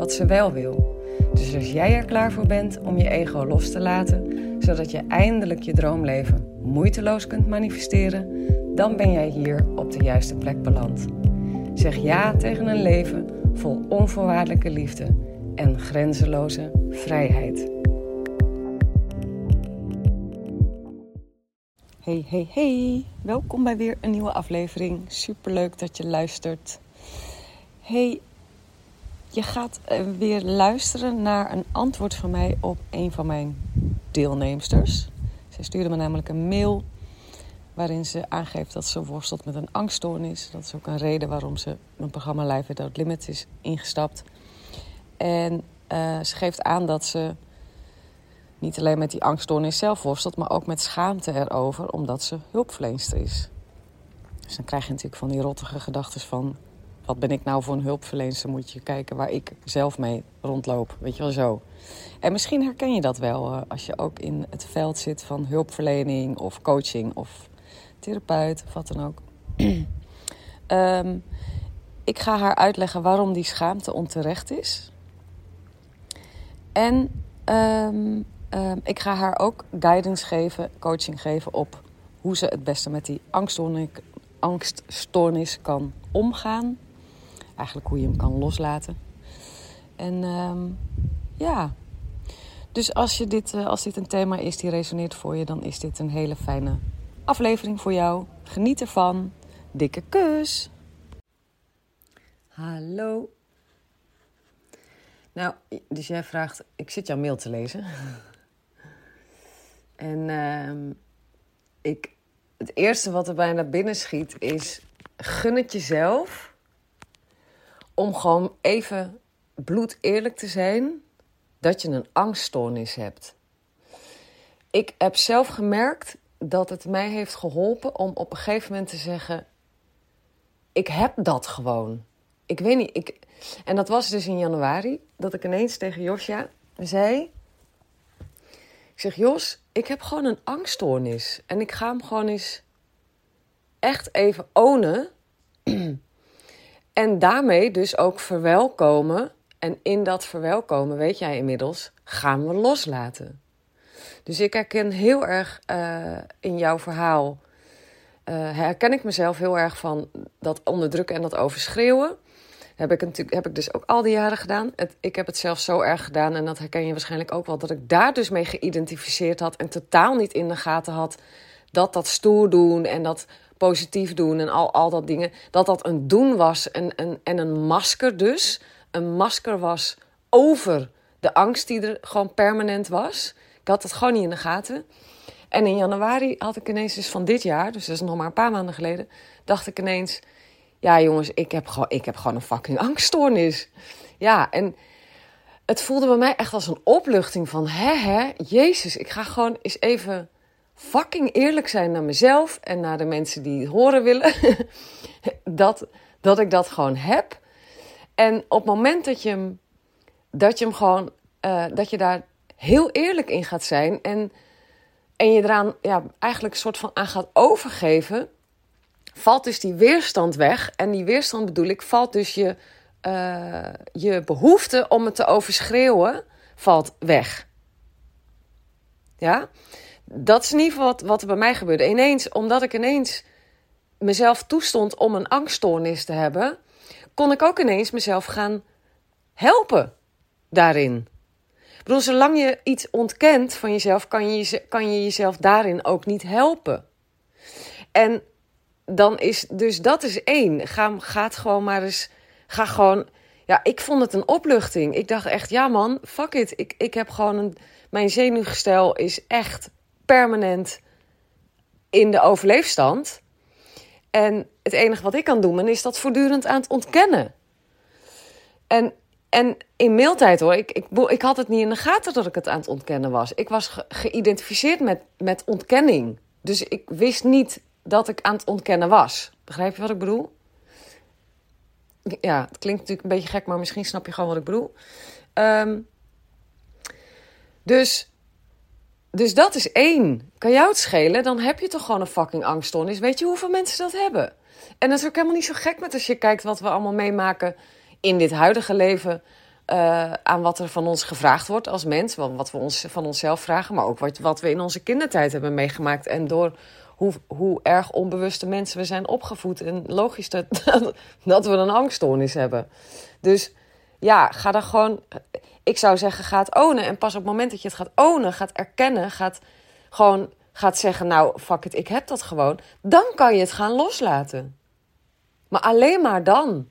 wat ze wel wil. Dus als jij er klaar voor bent om je ego los te laten, zodat je eindelijk je droomleven moeiteloos kunt manifesteren, dan ben jij hier op de juiste plek beland. Zeg ja tegen een leven vol onvoorwaardelijke liefde en grenzeloze vrijheid. Hey, hey, hey. Welkom bij weer een nieuwe aflevering. Superleuk dat je luistert. Hey, je gaat eh, weer luisteren naar een antwoord van mij op een van mijn deelnemsters. Zij stuurde me namelijk een mail waarin ze aangeeft dat ze worstelt met een angststoornis. Dat is ook een reden waarom ze mijn programma Live Without Limits is ingestapt. En uh, ze geeft aan dat ze niet alleen met die angststoornis zelf worstelt, maar ook met schaamte erover, omdat ze hulpverlenster is. Dus dan krijg je natuurlijk van die rottige gedachten van... wat ben ik nou voor een hulpverlenster? Moet je kijken waar ik zelf mee rondloop. Weet je wel zo. En misschien herken je dat wel uh, als je ook in het veld zit van hulpverlening of coaching of therapeut of wat dan ook. um, ik ga haar uitleggen waarom die schaamte onterecht is. En um, um, ik ga haar ook guidance geven, coaching geven op hoe ze het beste met die angststoornis kan omgaan. Eigenlijk hoe je hem kan loslaten. En um, ja, dus als, je dit, uh, als dit een thema is die resoneert voor je, dan is dit een hele fijne aflevering voor jou. Geniet ervan. Dikke kus. Hallo. Nou, dus jij vraagt, ik zit jouw mail te lezen. en uh, ik, het eerste wat er bij naar binnen schiet is, gun het jezelf om gewoon even bloed eerlijk te zijn dat je een angststoornis hebt. Ik heb zelf gemerkt dat het mij heeft geholpen om op een gegeven moment te zeggen: Ik heb dat gewoon. Ik weet niet. Ik... En dat was dus in januari dat ik ineens tegen Josja zei: Ik zeg, Jos, ik heb gewoon een angststoornis. En ik ga hem gewoon eens echt even ownen. en daarmee dus ook verwelkomen. En in dat verwelkomen, weet jij inmiddels, gaan we loslaten. Dus ik herken heel erg uh, in jouw verhaal. Uh, herken ik mezelf heel erg van dat onderdrukken en dat overschreeuwen. Heb ik, natuurlijk, heb ik dus ook al die jaren gedaan. Ik heb het zelf zo erg gedaan, en dat herken je waarschijnlijk ook wel, dat ik daar dus mee geïdentificeerd had en totaal niet in de gaten had dat dat stoer doen en dat positief doen en al, al dat dingen, dat dat een doen was en, en, en een masker dus. Een masker was over de angst die er gewoon permanent was. Ik had het gewoon niet in de gaten. En in januari had ik ineens dus van dit jaar, dus dat is nog maar een paar maanden geleden, dacht ik ineens, ja jongens, ik heb gewoon, ik heb gewoon een fucking angststoornis. Ja, en het voelde bij mij echt als een opluchting van, hè hè, Jezus, ik ga gewoon eens even fucking eerlijk zijn naar mezelf en naar de mensen die het horen willen. dat, dat ik dat gewoon heb. En op het moment dat je hem, dat je hem gewoon, uh, dat je daar heel eerlijk in gaat zijn en, en je eraan ja, eigenlijk een soort van aan gaat overgeven, valt dus die weerstand weg. En die weerstand bedoel ik, valt dus je, uh, je behoefte om het te overschreeuwen, valt weg. Ja, dat is geval wat, wat er bij mij gebeurde. Ineens, omdat ik ineens mezelf toestond om een angststoornis te hebben, kon ik ook ineens mezelf gaan helpen daarin. Ik zolang je iets ontkent van jezelf, kan je, kan je jezelf daarin ook niet helpen. En dan is, dus dat is één. Ga, ga het gewoon maar eens, ga gewoon, ja, ik vond het een opluchting. Ik dacht echt, ja man, fuck it. Ik, ik heb gewoon een, mijn zenuwgestel is echt permanent in de overleefstand. En het enige wat ik kan doen, is dat voortdurend aan het ontkennen. En en in mailtijd hoor, ik, ik, ik had het niet in de gaten dat ik het aan het ontkennen was. Ik was ge geïdentificeerd met, met ontkenning. Dus ik wist niet dat ik aan het ontkennen was. Begrijp je wat ik bedoel? Ja, het klinkt natuurlijk een beetje gek, maar misschien snap je gewoon wat ik bedoel. Um, dus, dus dat is één. Kan jou het schelen, dan heb je toch gewoon een fucking angststoornis. Weet je hoeveel mensen dat hebben? En dat is ook helemaal niet zo gek met als je kijkt wat we allemaal meemaken in dit huidige leven. Uh, aan wat er van ons gevraagd wordt als mens. Wat we ons, van onszelf vragen. Maar ook wat, wat we in onze kindertijd hebben meegemaakt. En door hoe, hoe erg onbewuste mensen we zijn opgevoed. En logisch dat, dat we een angststoornis hebben. Dus ja, ga dan gewoon. Ik zou zeggen, ga het ownen. En pas op het moment dat je het gaat ownen, gaat erkennen, gaat gewoon gaat zeggen: Nou, fuck it, ik heb dat gewoon. Dan kan je het gaan loslaten. Maar alleen maar dan.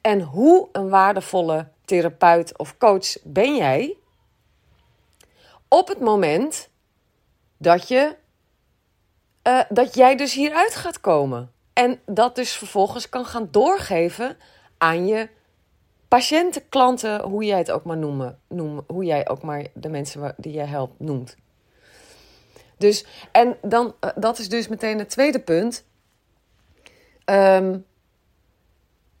En hoe een waardevolle therapeut of coach ben jij op het moment dat, je, uh, dat jij dus hieruit gaat komen. En dat dus vervolgens kan gaan doorgeven aan je patiënten, klanten, hoe jij het ook maar noemen, noemen hoe jij ook maar de mensen die jij helpt noemt. Dus, en dan, uh, dat is dus meteen het tweede punt. Um,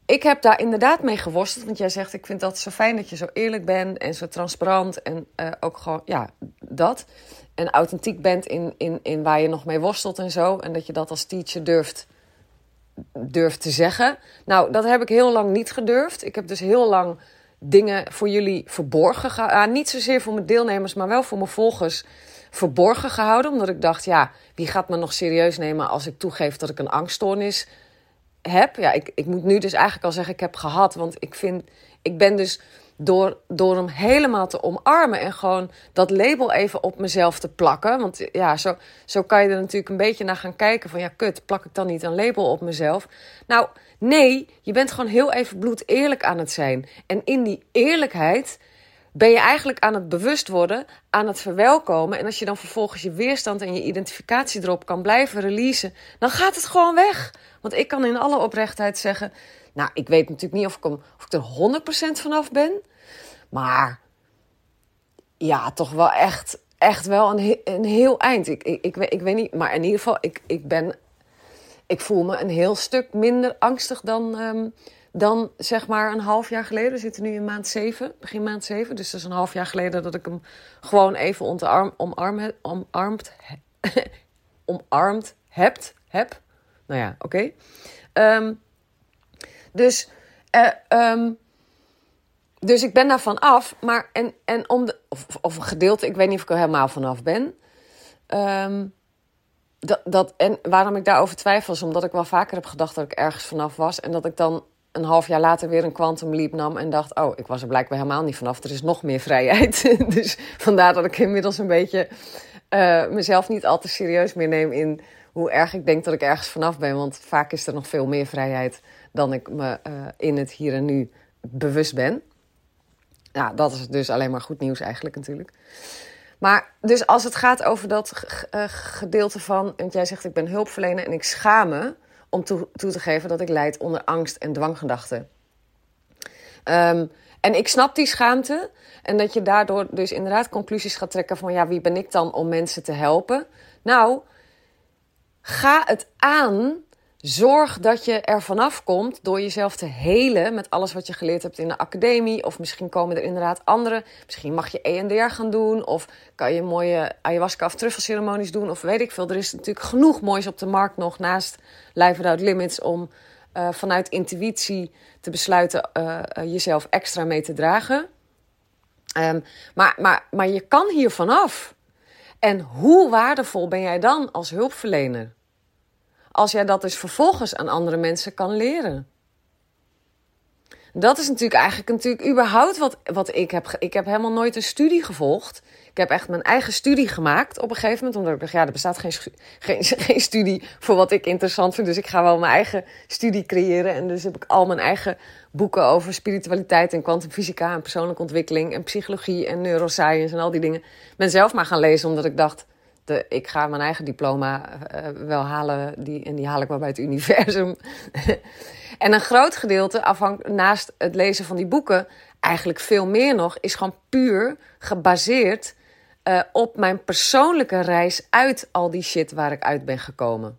ik heb daar inderdaad mee geworsteld. Want jij zegt, ik vind dat zo fijn dat je zo eerlijk bent en zo transparant. En uh, ook gewoon, ja, dat. En authentiek bent in, in, in waar je nog mee worstelt en zo. En dat je dat als teacher durft, durft te zeggen. Nou, dat heb ik heel lang niet gedurfd. Ik heb dus heel lang dingen voor jullie verborgen gehouden. Ah, niet zozeer voor mijn deelnemers, maar wel voor mijn volgers verborgen gehouden. Omdat ik dacht, ja, wie gaat me nog serieus nemen als ik toegeef dat ik een angststoornis heb. Ja, ik, ik moet nu dus eigenlijk al zeggen, ik heb gehad. Want ik vind, ik ben dus door, door hem helemaal te omarmen en gewoon dat label even op mezelf te plakken. Want ja, zo, zo kan je er natuurlijk een beetje naar gaan kijken van ja, kut, plak ik dan niet een label op mezelf? Nou, nee, je bent gewoon heel even bloed eerlijk aan het zijn. En in die eerlijkheid ben je eigenlijk aan het bewust worden, aan het verwelkomen. En als je dan vervolgens je weerstand en je identificatie erop kan blijven releasen, dan gaat het gewoon weg. Want ik kan in alle oprechtheid zeggen, nou, ik weet natuurlijk niet of ik, of ik er 100% vanaf ben. Maar ja, toch wel echt, echt wel een, een heel eind. Ik, ik, ik, weet, ik weet niet, maar in ieder geval, ik, ik ben, ik voel me een heel stuk minder angstig dan... Um, dan zeg maar een half jaar geleden. We zitten nu in maand 7, begin maand 7. Dus dat is een half jaar geleden dat ik hem gewoon even onderarm, omarm, omarmd, omarmd hebt, heb. Nou ja, oké. Okay. Um, dus, uh, um, dus ik ben daarvan af. Maar en, en om de, of, een gedeelte, ik weet niet of ik er helemaal vanaf ben. Um, dat, dat, en waarom ik daarover twijfel is omdat ik wel vaker heb gedacht dat ik ergens vanaf was. En dat ik dan een half jaar later weer een quantum leap nam en dacht: Oh, ik was er blijkbaar helemaal niet vanaf. Er is nog meer vrijheid. dus vandaar dat ik inmiddels een beetje uh, mezelf niet al te serieus meer neem in hoe erg ik denk dat ik ergens vanaf ben. Want vaak is er nog veel meer vrijheid dan ik me uh, in het hier en nu bewust ben. Ja, dat is dus alleen maar goed nieuws eigenlijk natuurlijk. Maar dus als het gaat over dat uh, gedeelte van, want jij zegt ik ben hulpverlener en ik schaam me om toe, te geven dat ik leid onder angst en dwanggedachten. Um, en ik snap die schaamte en dat je daardoor dus inderdaad conclusies gaat trekken van ja, wie ben ik dan om mensen te helpen? Nou, ga het aan Zorg dat je er vanaf komt door jezelf te helen met alles wat je geleerd hebt in de academie. Of misschien komen er inderdaad andere. Misschien mag je EMDR gaan doen. Of kan je mooie ayahuasca of truffelceremonies doen. Of weet ik veel. Er is natuurlijk genoeg moois op de markt nog naast Life Without Limits om uh, vanuit intuïtie te besluiten uh, uh, jezelf extra mee te dragen. Um, maar, maar, maar je kan hier vanaf. En hoe waardevol ben jij dan als hulpverlener? Als jij dat dus vervolgens aan andere mensen kan leren. Dat is natuurlijk eigenlijk natuurlijk überhaupt wat, wat ik heb. Ik heb helemaal nooit een studie gevolgd. Ik heb echt mijn eigen studie gemaakt op een gegeven moment. Omdat ik dacht, ja, er bestaat geen, geen, geen studie voor wat ik interessant vind. Dus ik ga wel mijn eigen studie creëren. En dus heb ik al mijn eigen boeken over spiritualiteit en kwantumfysica en persoonlijke ontwikkeling en psychologie en neuroscience en al die dingen. ben zelf maar gaan lezen omdat ik dacht, ik ga mijn eigen diploma uh, wel halen. Die, en die haal ik wel bij het universum. en een groot gedeelte, afhank, naast het lezen van die boeken, eigenlijk veel meer nog, is gewoon puur gebaseerd uh, op mijn persoonlijke reis uit al die shit waar ik uit ben gekomen.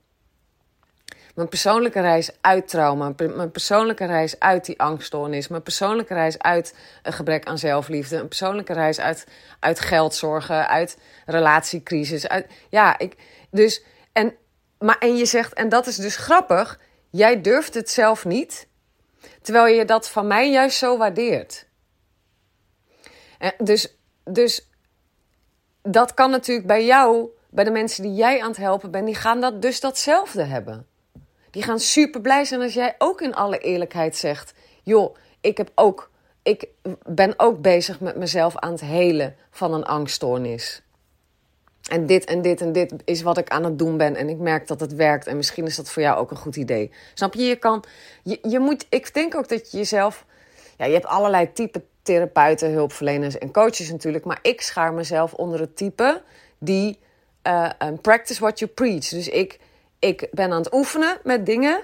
Mijn persoonlijke reis uit trauma, mijn persoonlijke reis uit die angststoornis, mijn persoonlijke reis uit een gebrek aan zelfliefde, een persoonlijke reis uit, uit geldzorgen, uit relatiecrisis. Uit, ja, ik, dus, en, maar, en je zegt, en dat is dus grappig, jij durft het zelf niet, terwijl je dat van mij juist zo waardeert. En dus, dus dat kan natuurlijk bij jou, bij de mensen die jij aan het helpen bent, die gaan dat dus datzelfde hebben. Die gaan super blij zijn als jij ook in alle eerlijkheid zegt: joh, ik heb ook, ik ben ook bezig met mezelf aan het helen van een angststoornis. En dit en dit en dit is wat ik aan het doen ben. En ik merk dat het werkt. En misschien is dat voor jou ook een goed idee. Snap je? Je kan. Je, je moet. Ik denk ook dat je jezelf. Ja, je hebt allerlei type therapeuten, hulpverleners en coaches natuurlijk. Maar ik schaar mezelf onder het type die. Uh, practice what you preach. Dus ik ik ben aan het oefenen met dingen.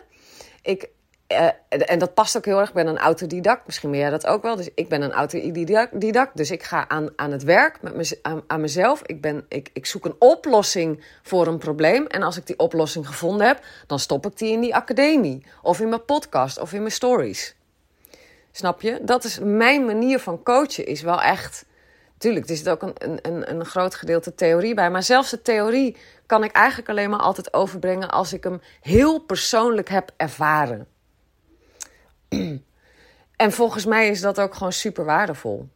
Ik, uh, en dat past ook heel erg. Ik ben een autodidact. Misschien ben jij dat ook wel. Dus ik ben een autodidact. Dus ik ga aan, aan het werk met me, aan, aan mezelf. Ik, ben, ik, ik zoek een oplossing voor een probleem. En als ik die oplossing gevonden heb, dan stop ik die in die academie. Of in mijn podcast of in mijn stories. Snap je? Dat is mijn manier van coachen. Is wel echt. Tuurlijk, er zit ook een, een, een groot gedeelte theorie bij. Maar zelfs de theorie kan ik eigenlijk alleen maar altijd overbrengen als ik hem heel persoonlijk heb ervaren. En volgens mij is dat ook gewoon super waardevol.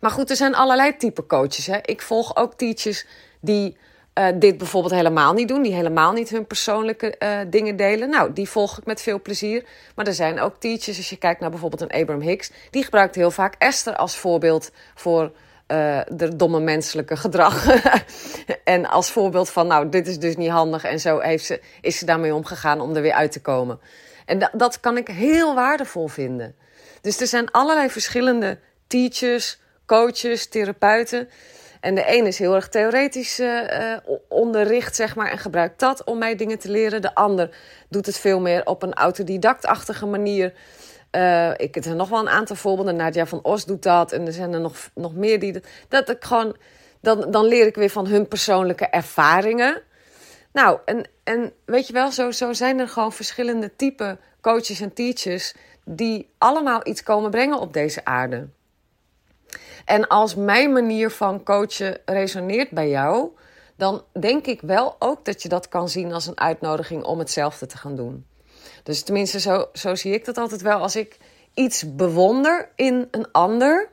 Maar goed, er zijn allerlei type coaches. Hè. Ik volg ook teachers die uh, dit bijvoorbeeld helemaal niet doen. Die helemaal niet hun persoonlijke uh, dingen delen. Nou, die volg ik met veel plezier. Maar er zijn ook teachers, als je kijkt naar bijvoorbeeld een Abraham Hicks... die gebruikt heel vaak Esther als voorbeeld voor uh, de domme menselijke gedrag. en als voorbeeld van, nou, dit is dus niet handig. En zo heeft ze, is ze daarmee omgegaan om er weer uit te komen. En dat, kan ik heel waardevol vinden. Dus er zijn allerlei verschillende teachers, coaches, therapeuten. En de een is heel erg theoretisch uh, onderricht, zeg maar, en gebruikt dat om mij dingen te leren. De ander doet het veel meer op een autodidactachtige manier. Uh, ik er nog wel een aantal voorbeelden. Nadia van Os doet dat. En er zijn er nog, nog meer die. Dat, ik gewoon. Dan, dan leer ik weer van hun persoonlijke ervaringen. Nou, en, en weet je wel, zo, zo zijn er gewoon verschillende type coaches en teachers. die allemaal iets komen brengen op deze aarde. En als mijn manier van coachen resoneert bij jou. dan denk ik wel ook dat je dat kan zien als een uitnodiging om hetzelfde te gaan doen. Dus tenminste, zo, zo zie ik dat altijd wel. Als ik iets bewonder in een ander,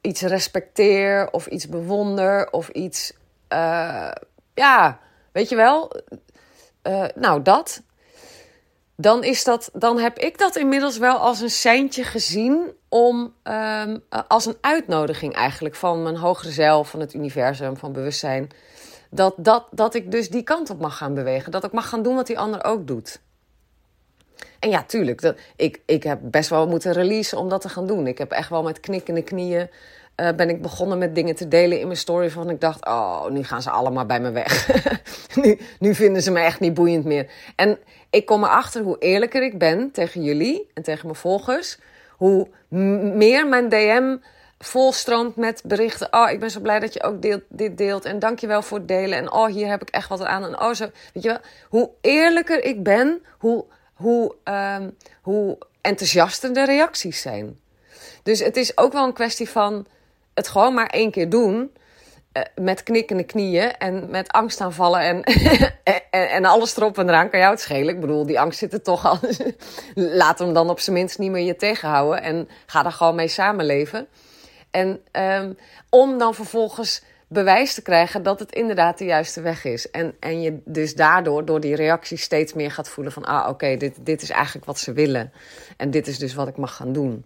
iets respecteer of iets bewonder of iets, uh, ja, weet je wel, uh, nou dat. Dan, is dat, dan heb ik dat inmiddels wel als een seintje gezien om um, als een uitnodiging eigenlijk van mijn hogere zelf, van het universum, van bewustzijn. Dat, dat, dat ik dus die kant op mag gaan bewegen. Dat ik mag gaan doen wat die ander ook doet. En ja, tuurlijk, dat, ik, ik heb best wel moeten releasen om dat te gaan doen. Ik heb echt wel met knikkende knieën uh, ben ik begonnen met dingen te delen in mijn story. Van ik dacht, oh, nu gaan ze allemaal bij me weg. nu, nu vinden ze me echt niet boeiend meer. En ik kom erachter hoe eerlijker ik ben tegen jullie en tegen mijn volgers. Hoe meer mijn DM volstroomt met berichten. Oh, ik ben zo blij dat je ook dit deelt. En dankjewel voor het delen. En oh, hier heb ik echt wat aan. En oh, zo. Weet je wel, hoe eerlijker ik ben, hoe hoe, um, hoe enthousiaster de reacties zijn. Dus het is ook wel een kwestie van het gewoon maar één keer doen. Uh, met knikkende knieën en met angstaanvallen en, en, en, alles erop en eraan kan jou het schelen. Ik bedoel, die angst zit er toch al. Laat hem dan op zijn minst niet meer je tegenhouden en ga daar gewoon mee samenleven. En um, om dan vervolgens bewijs te krijgen dat het inderdaad de juiste weg is. En, en je dus daardoor, door die reactie, steeds meer gaat voelen van... ah, oké, dit, dit is eigenlijk wat ze willen. En dit is dus wat ik mag gaan doen.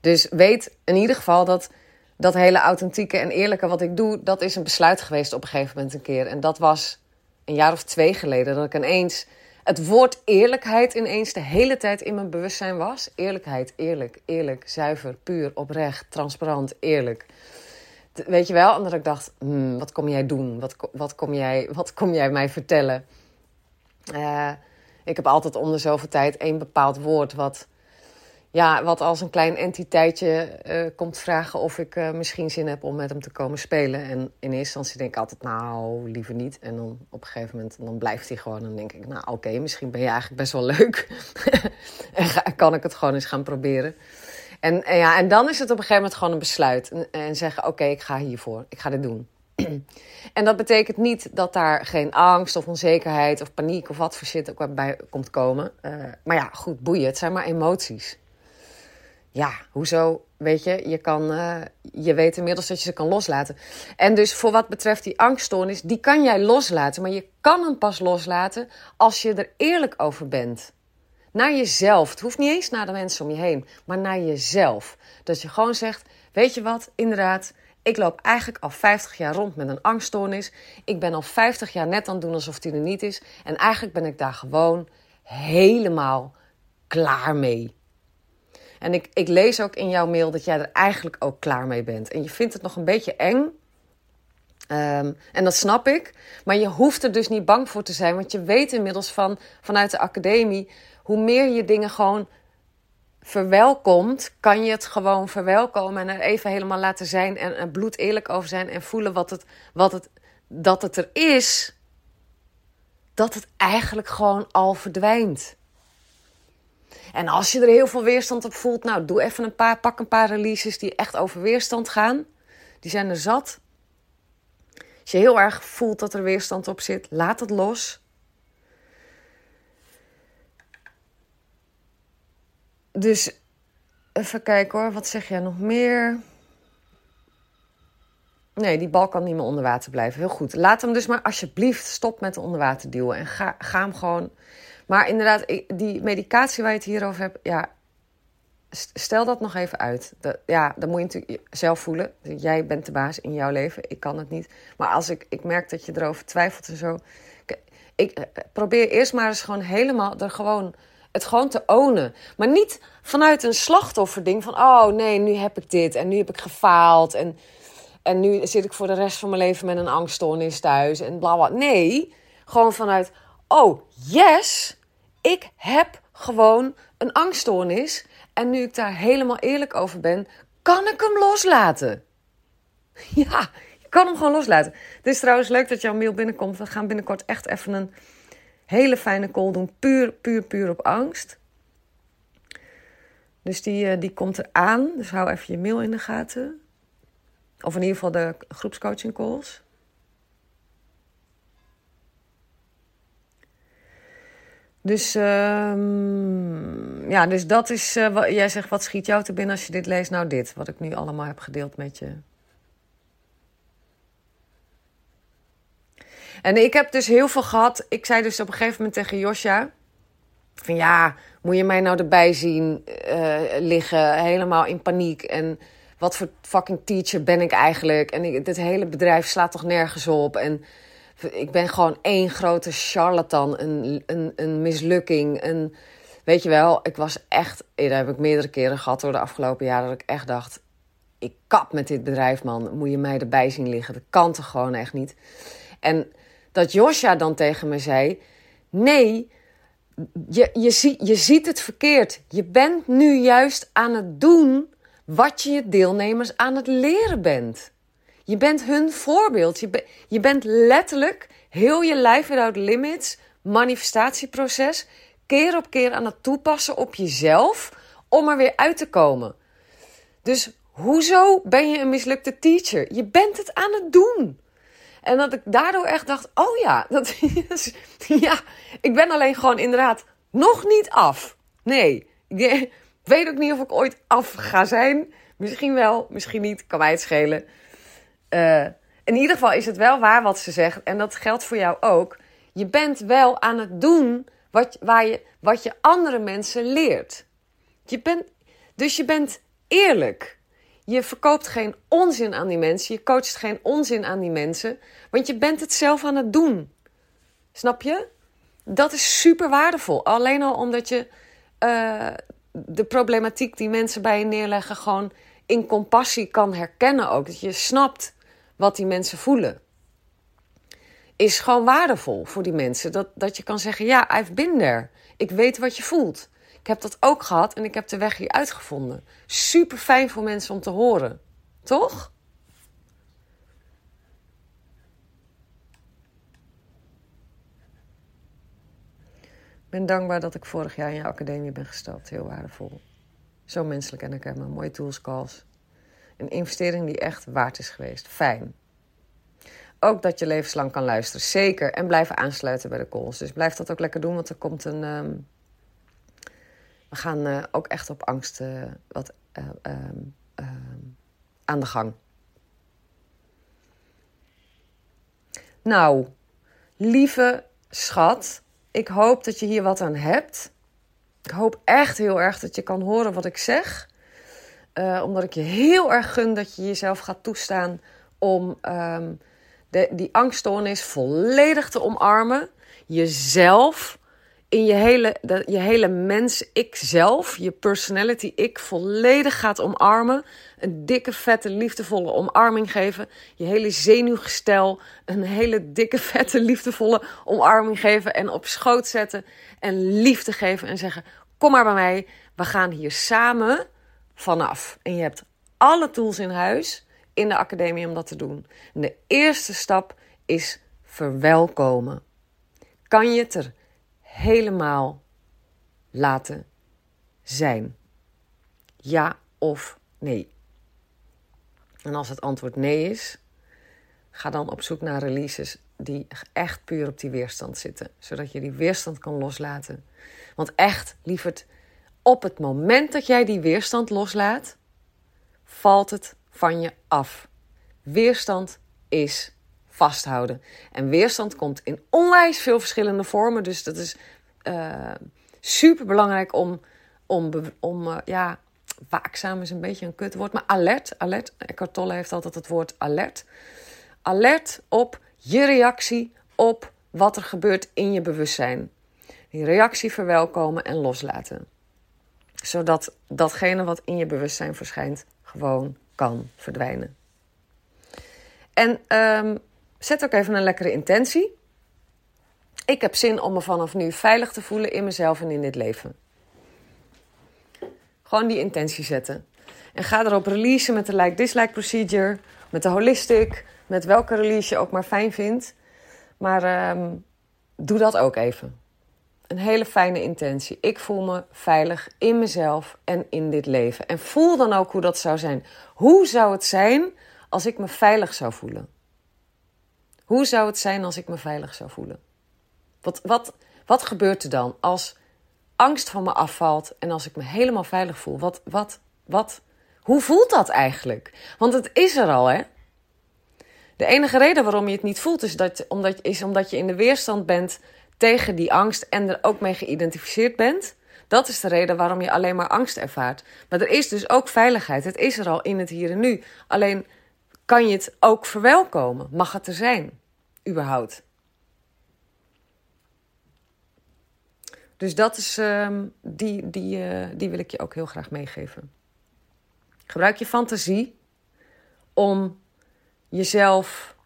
Dus weet in ieder geval dat dat hele authentieke en eerlijke wat ik doe... dat is een besluit geweest op een gegeven moment een keer. En dat was een jaar of twee geleden dat ik ineens... het woord eerlijkheid ineens de hele tijd in mijn bewustzijn was. Eerlijkheid, eerlijk, eerlijk, zuiver, puur, oprecht, transparant, eerlijk weet je wel? En dat ik dacht, hmm, wat kom jij doen? Wat, wat, kom jij, wat kom jij mij vertellen? Uh, ik heb altijd om de zoveel tijd één bepaald woord wat, ja, wat als een klein entiteitje uh, komt vragen of ik uh, misschien zin heb om met hem te komen spelen. En in eerste instantie denk ik altijd, nou, liever niet. En dan op een gegeven moment dan blijft hij gewoon. En dan denk ik, nou oké, misschien ben je eigenlijk best wel leuk. en kan ik het gewoon eens gaan proberen. En, en, ja, en dan is het op een gegeven moment gewoon een besluit. En, en zeggen, oké, ik ga hiervoor. Ik ga dit doen. En dat betekent niet dat daar geen angst of onzekerheid of paniek of wat voor shit ook bij komt komen. Uh, maar ja, goed, boeien. Het zijn maar emoties. Ja, hoezo? Weet je, je, kan, uh, je weet inmiddels dat je ze kan loslaten. En dus voor wat betreft die angststoornis, die kan jij loslaten. Maar je kan hem pas loslaten als je er eerlijk over bent. Naar jezelf. Het hoeft niet eens naar de mensen om je heen, maar naar jezelf. Dat je gewoon zegt: Weet je wat, inderdaad, ik loop eigenlijk al 50 jaar rond met een angststoornis. Ik ben al 50 jaar net aan het doen alsof die er niet is. En eigenlijk ben ik daar gewoon helemaal klaar mee. En ik, ik lees ook in jouw mail dat jij er eigenlijk ook klaar mee bent. En je vindt het nog een beetje eng. Um, en dat snap ik. Maar je hoeft er dus niet bang voor te zijn. Want je weet inmiddels van, vanuit de academie. Hoe meer je dingen gewoon verwelkomt, kan je het gewoon verwelkomen en er even helemaal laten zijn en bloed eerlijk over zijn en voelen wat het, wat het, dat het er is, dat het eigenlijk gewoon al verdwijnt. En als je er heel veel weerstand op voelt, nou, doe even een paar, pak een paar releases die echt over weerstand gaan. Die zijn er zat. Als je heel erg voelt dat er weerstand op zit, laat het los. Dus even kijken hoor, wat zeg jij nog meer? Nee, die bal kan niet meer onder water blijven. Heel goed. Laat hem dus maar alsjeblieft stop met de onderwater duwen. En ga, ga hem gewoon. Maar inderdaad, die medicatie waar je het hier over hebt, ja, stel dat nog even uit. Dat, ja, dan moet je natuurlijk zelf voelen. Jij bent de baas in jouw leven. Ik kan het niet. Maar als ik, ik merk dat je erover twijfelt en zo. Ik, ik probeer eerst maar eens gewoon helemaal er gewoon het gewoon te ownen. Maar niet vanuit een slachtofferding van... oh nee, nu heb ik dit en nu heb ik gefaald... en, en nu zit ik voor de rest van mijn leven met een angststoornis thuis en bla bla. Nee, gewoon vanuit... oh yes, ik heb gewoon een angststoornis... en nu ik daar helemaal eerlijk over ben... kan ik hem loslaten. Ja, je kan hem gewoon loslaten. Het is trouwens leuk dat jouw mail binnenkomt. We gaan binnenkort echt even een hele fijne call doen. Puur, puur, puur op angst. Dus die, uh, die komt eraan. Dus hou even je mail in de gaten. Of in ieder geval de groepscoaching calls. Dus, um, ja, dus dat is. Uh, jij zegt, wat schiet jou te binnen als je dit leest? Nou, dit, wat ik nu allemaal heb gedeeld met je. En ik heb dus heel veel gehad. Ik zei dus op een gegeven moment tegen Josja... van ja, moet je mij nou erbij zien uh, liggen, helemaal in paniek... en wat voor fucking teacher ben ik eigenlijk? En dit hele bedrijf slaat toch nergens op? En ik ben gewoon één grote charlatan, een, een, een mislukking. Een, weet je wel, ik was echt... Dat heb ik meerdere keren gehad door de afgelopen jaren... dat ik echt dacht, ik kap met dit bedrijf, man. Moet je mij erbij zien liggen? Dat kan toch gewoon echt niet? En dat Josja dan tegen me zei: Nee, je, je, zie, je ziet het verkeerd. Je bent nu juist aan het doen wat je je deelnemers aan het leren bent. Je bent hun voorbeeld. Je, je bent letterlijk heel je life without limits manifestatieproces keer op keer aan het toepassen op jezelf om er weer uit te komen. Dus hoezo ben je een mislukte teacher? Je bent het aan het doen. En dat ik daardoor echt dacht: oh ja, dat is, ja, ik ben alleen gewoon inderdaad nog niet af. Nee, ik weet ook niet of ik ooit af ga zijn. Misschien wel, misschien niet, kan mij het schelen. Uh, in ieder geval is het wel waar wat ze zegt. En dat geldt voor jou ook. Je bent wel aan het doen wat, waar je, wat je andere mensen leert. Je bent, dus je bent eerlijk. Je verkoopt geen onzin aan die mensen. Je coacht geen onzin aan die mensen. Want je bent het zelf aan het doen. Snap je? Dat is super waardevol. Alleen al omdat je uh, de problematiek die mensen bij je neerleggen gewoon in compassie kan herkennen ook. Dat je snapt wat die mensen voelen. Is gewoon waardevol voor die mensen. Dat, dat je kan zeggen, ja, I've been there. Ik weet wat je voelt. Ik heb dat ook gehad en ik heb de weg hier uitgevonden. Super fijn voor mensen om te horen. Toch? Ik ben dankbaar dat ik vorig jaar in je academie ben gestapt. Heel waardevol. Zo menselijk en ik heb mijn mooie tools, calls. Een investering die echt waard is geweest. Fijn. Ook dat je levenslang kan luisteren. Zeker. En blijven aansluiten bij de calls. Dus blijf dat ook lekker doen, want er komt een. Ehm, we gaan uh, ook echt op angst uh, wat uh, aan de gang. Nou, lieve schat, ik hoop dat je hier wat aan hebt. Ik hoop echt heel erg dat je kan horen wat ik zeg. Omdat ik je heel erg gun dat je jezelf gaat toestaan om um, de, die angststoornis volledig te omarmen. Jezelf in je hele, de, je hele mens, ik zelf, je personality, ik volledig gaat omarmen. Een dikke, vette, liefdevolle omarming geven. Je hele zenuwgestel een hele dikke, vette, liefdevolle omarming geven. En op schoot zetten en liefde geven en zeggen: Kom maar bij mij, we gaan hier samen vanaf. En je hebt alle tools in huis in de academie om dat te doen. En de eerste stap is verwelkomen. Kan je het er helemaal laten zijn? Ja of nee? En als het antwoord nee is, ga dan op zoek naar releases die echt puur op die weerstand zitten, zodat je die weerstand kan loslaten. Want echt, lieverd, op het moment dat jij die weerstand loslaat, valt het van je af. Weerstand is vasthouden. En weerstand komt in onwijs veel verschillende vormen. Dus dat is uh, super belangrijk om, om, om uh, ja, waakzaam is een beetje een kutwoord, maar alert. alert. Eckhart Tolle heeft altijd het woord alert. Alert op je reactie op wat er gebeurt in je bewustzijn. Die reactie verwelkomen en loslaten. Zodat datgene wat in je bewustzijn verschijnt gewoon kan verdwijnen. En um, zet ook even een lekkere intentie. Ik heb zin om me vanaf nu veilig te voelen in mezelf en in dit leven. Gewoon die intentie zetten. En ga erop releasen met de like-dislike procedure, met de holistic, met welke release je ook maar fijn vindt. Maar um, doe dat ook even. Een hele fijne intentie. Ik voel me veilig in mezelf en in dit leven. En voel dan ook hoe dat zou zijn. Hoe zou het zijn als ik me veilig zou voelen? Hoe zou het zijn als ik me veilig zou voelen? Wat, wat, wat gebeurt er dan als angst van me afvalt en als ik me helemaal veilig voel? Wat, wat, wat, hoe voelt dat eigenlijk? Want het is er al, hè? De enige reden waarom je het niet voelt is, dat, omdat, is omdat je in de weerstand bent tegen die angst en er ook mee geïdentificeerd bent. Dat is de reden waarom je alleen maar angst ervaart. Maar er is dus ook veiligheid. Het is er al in het hier en nu. Alleen kan je het ook verwelkomen? Mag het er zijn, überhaupt? Dus dat is, uh, die, die, uh, die wil ik je ook heel graag meegeven. Gebruik je fantasie om jezelf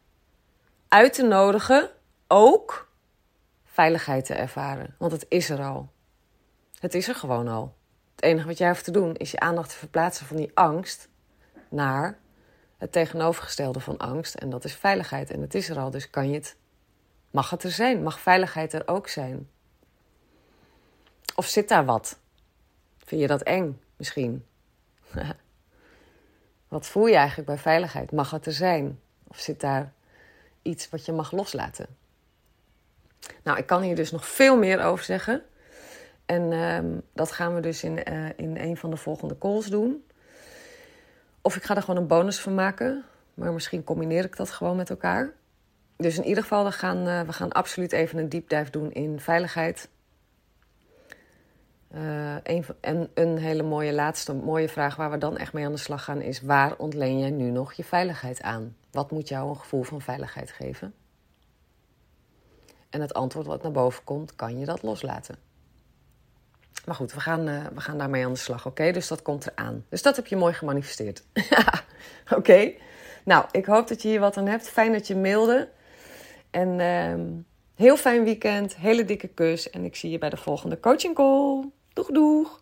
uit te nodigen, ook veiligheid te ervaren. Want het is er al. Het is er gewoon al. Het enige wat jij hoeft te doen is je aandacht te verplaatsen van die angst naar het tegenovergestelde van angst. En dat is veiligheid. En het is er al, dus kan je het. Mag het er zijn? Mag veiligheid er ook zijn? Of zit daar wat? Vind je dat eng misschien? wat voel je eigenlijk bij veiligheid? Mag het er zijn? Of zit daar iets wat je mag loslaten? Nou, ik kan hier dus nog veel meer over zeggen. En uh, dat gaan we dus in, uh, in een van de volgende calls doen. Of ik ga er gewoon een bonus van maken. Maar misschien combineer ik dat gewoon met elkaar. Dus in ieder geval, we gaan, uh, we gaan absoluut even een deep dive doen in veiligheid. Een, en een hele mooie laatste mooie vraag waar we dan echt mee aan de slag gaan is: waar ontleen jij nu nog je veiligheid aan? Wat moet jou een gevoel van veiligheid geven? En het antwoord wat naar boven komt, kan je dat loslaten? Maar goed, we gaan, uh, we gaan daarmee aan de slag, oké? Dus dat komt eraan. Dus dat heb je mooi gemanifesteerd. oké. Nou, ik hoop dat je hier wat aan hebt. Fijn dat je mailde. En uh, heel fijn weekend. Hele dikke kus. En ik zie je bij de volgende coaching call. Doeg, doeg.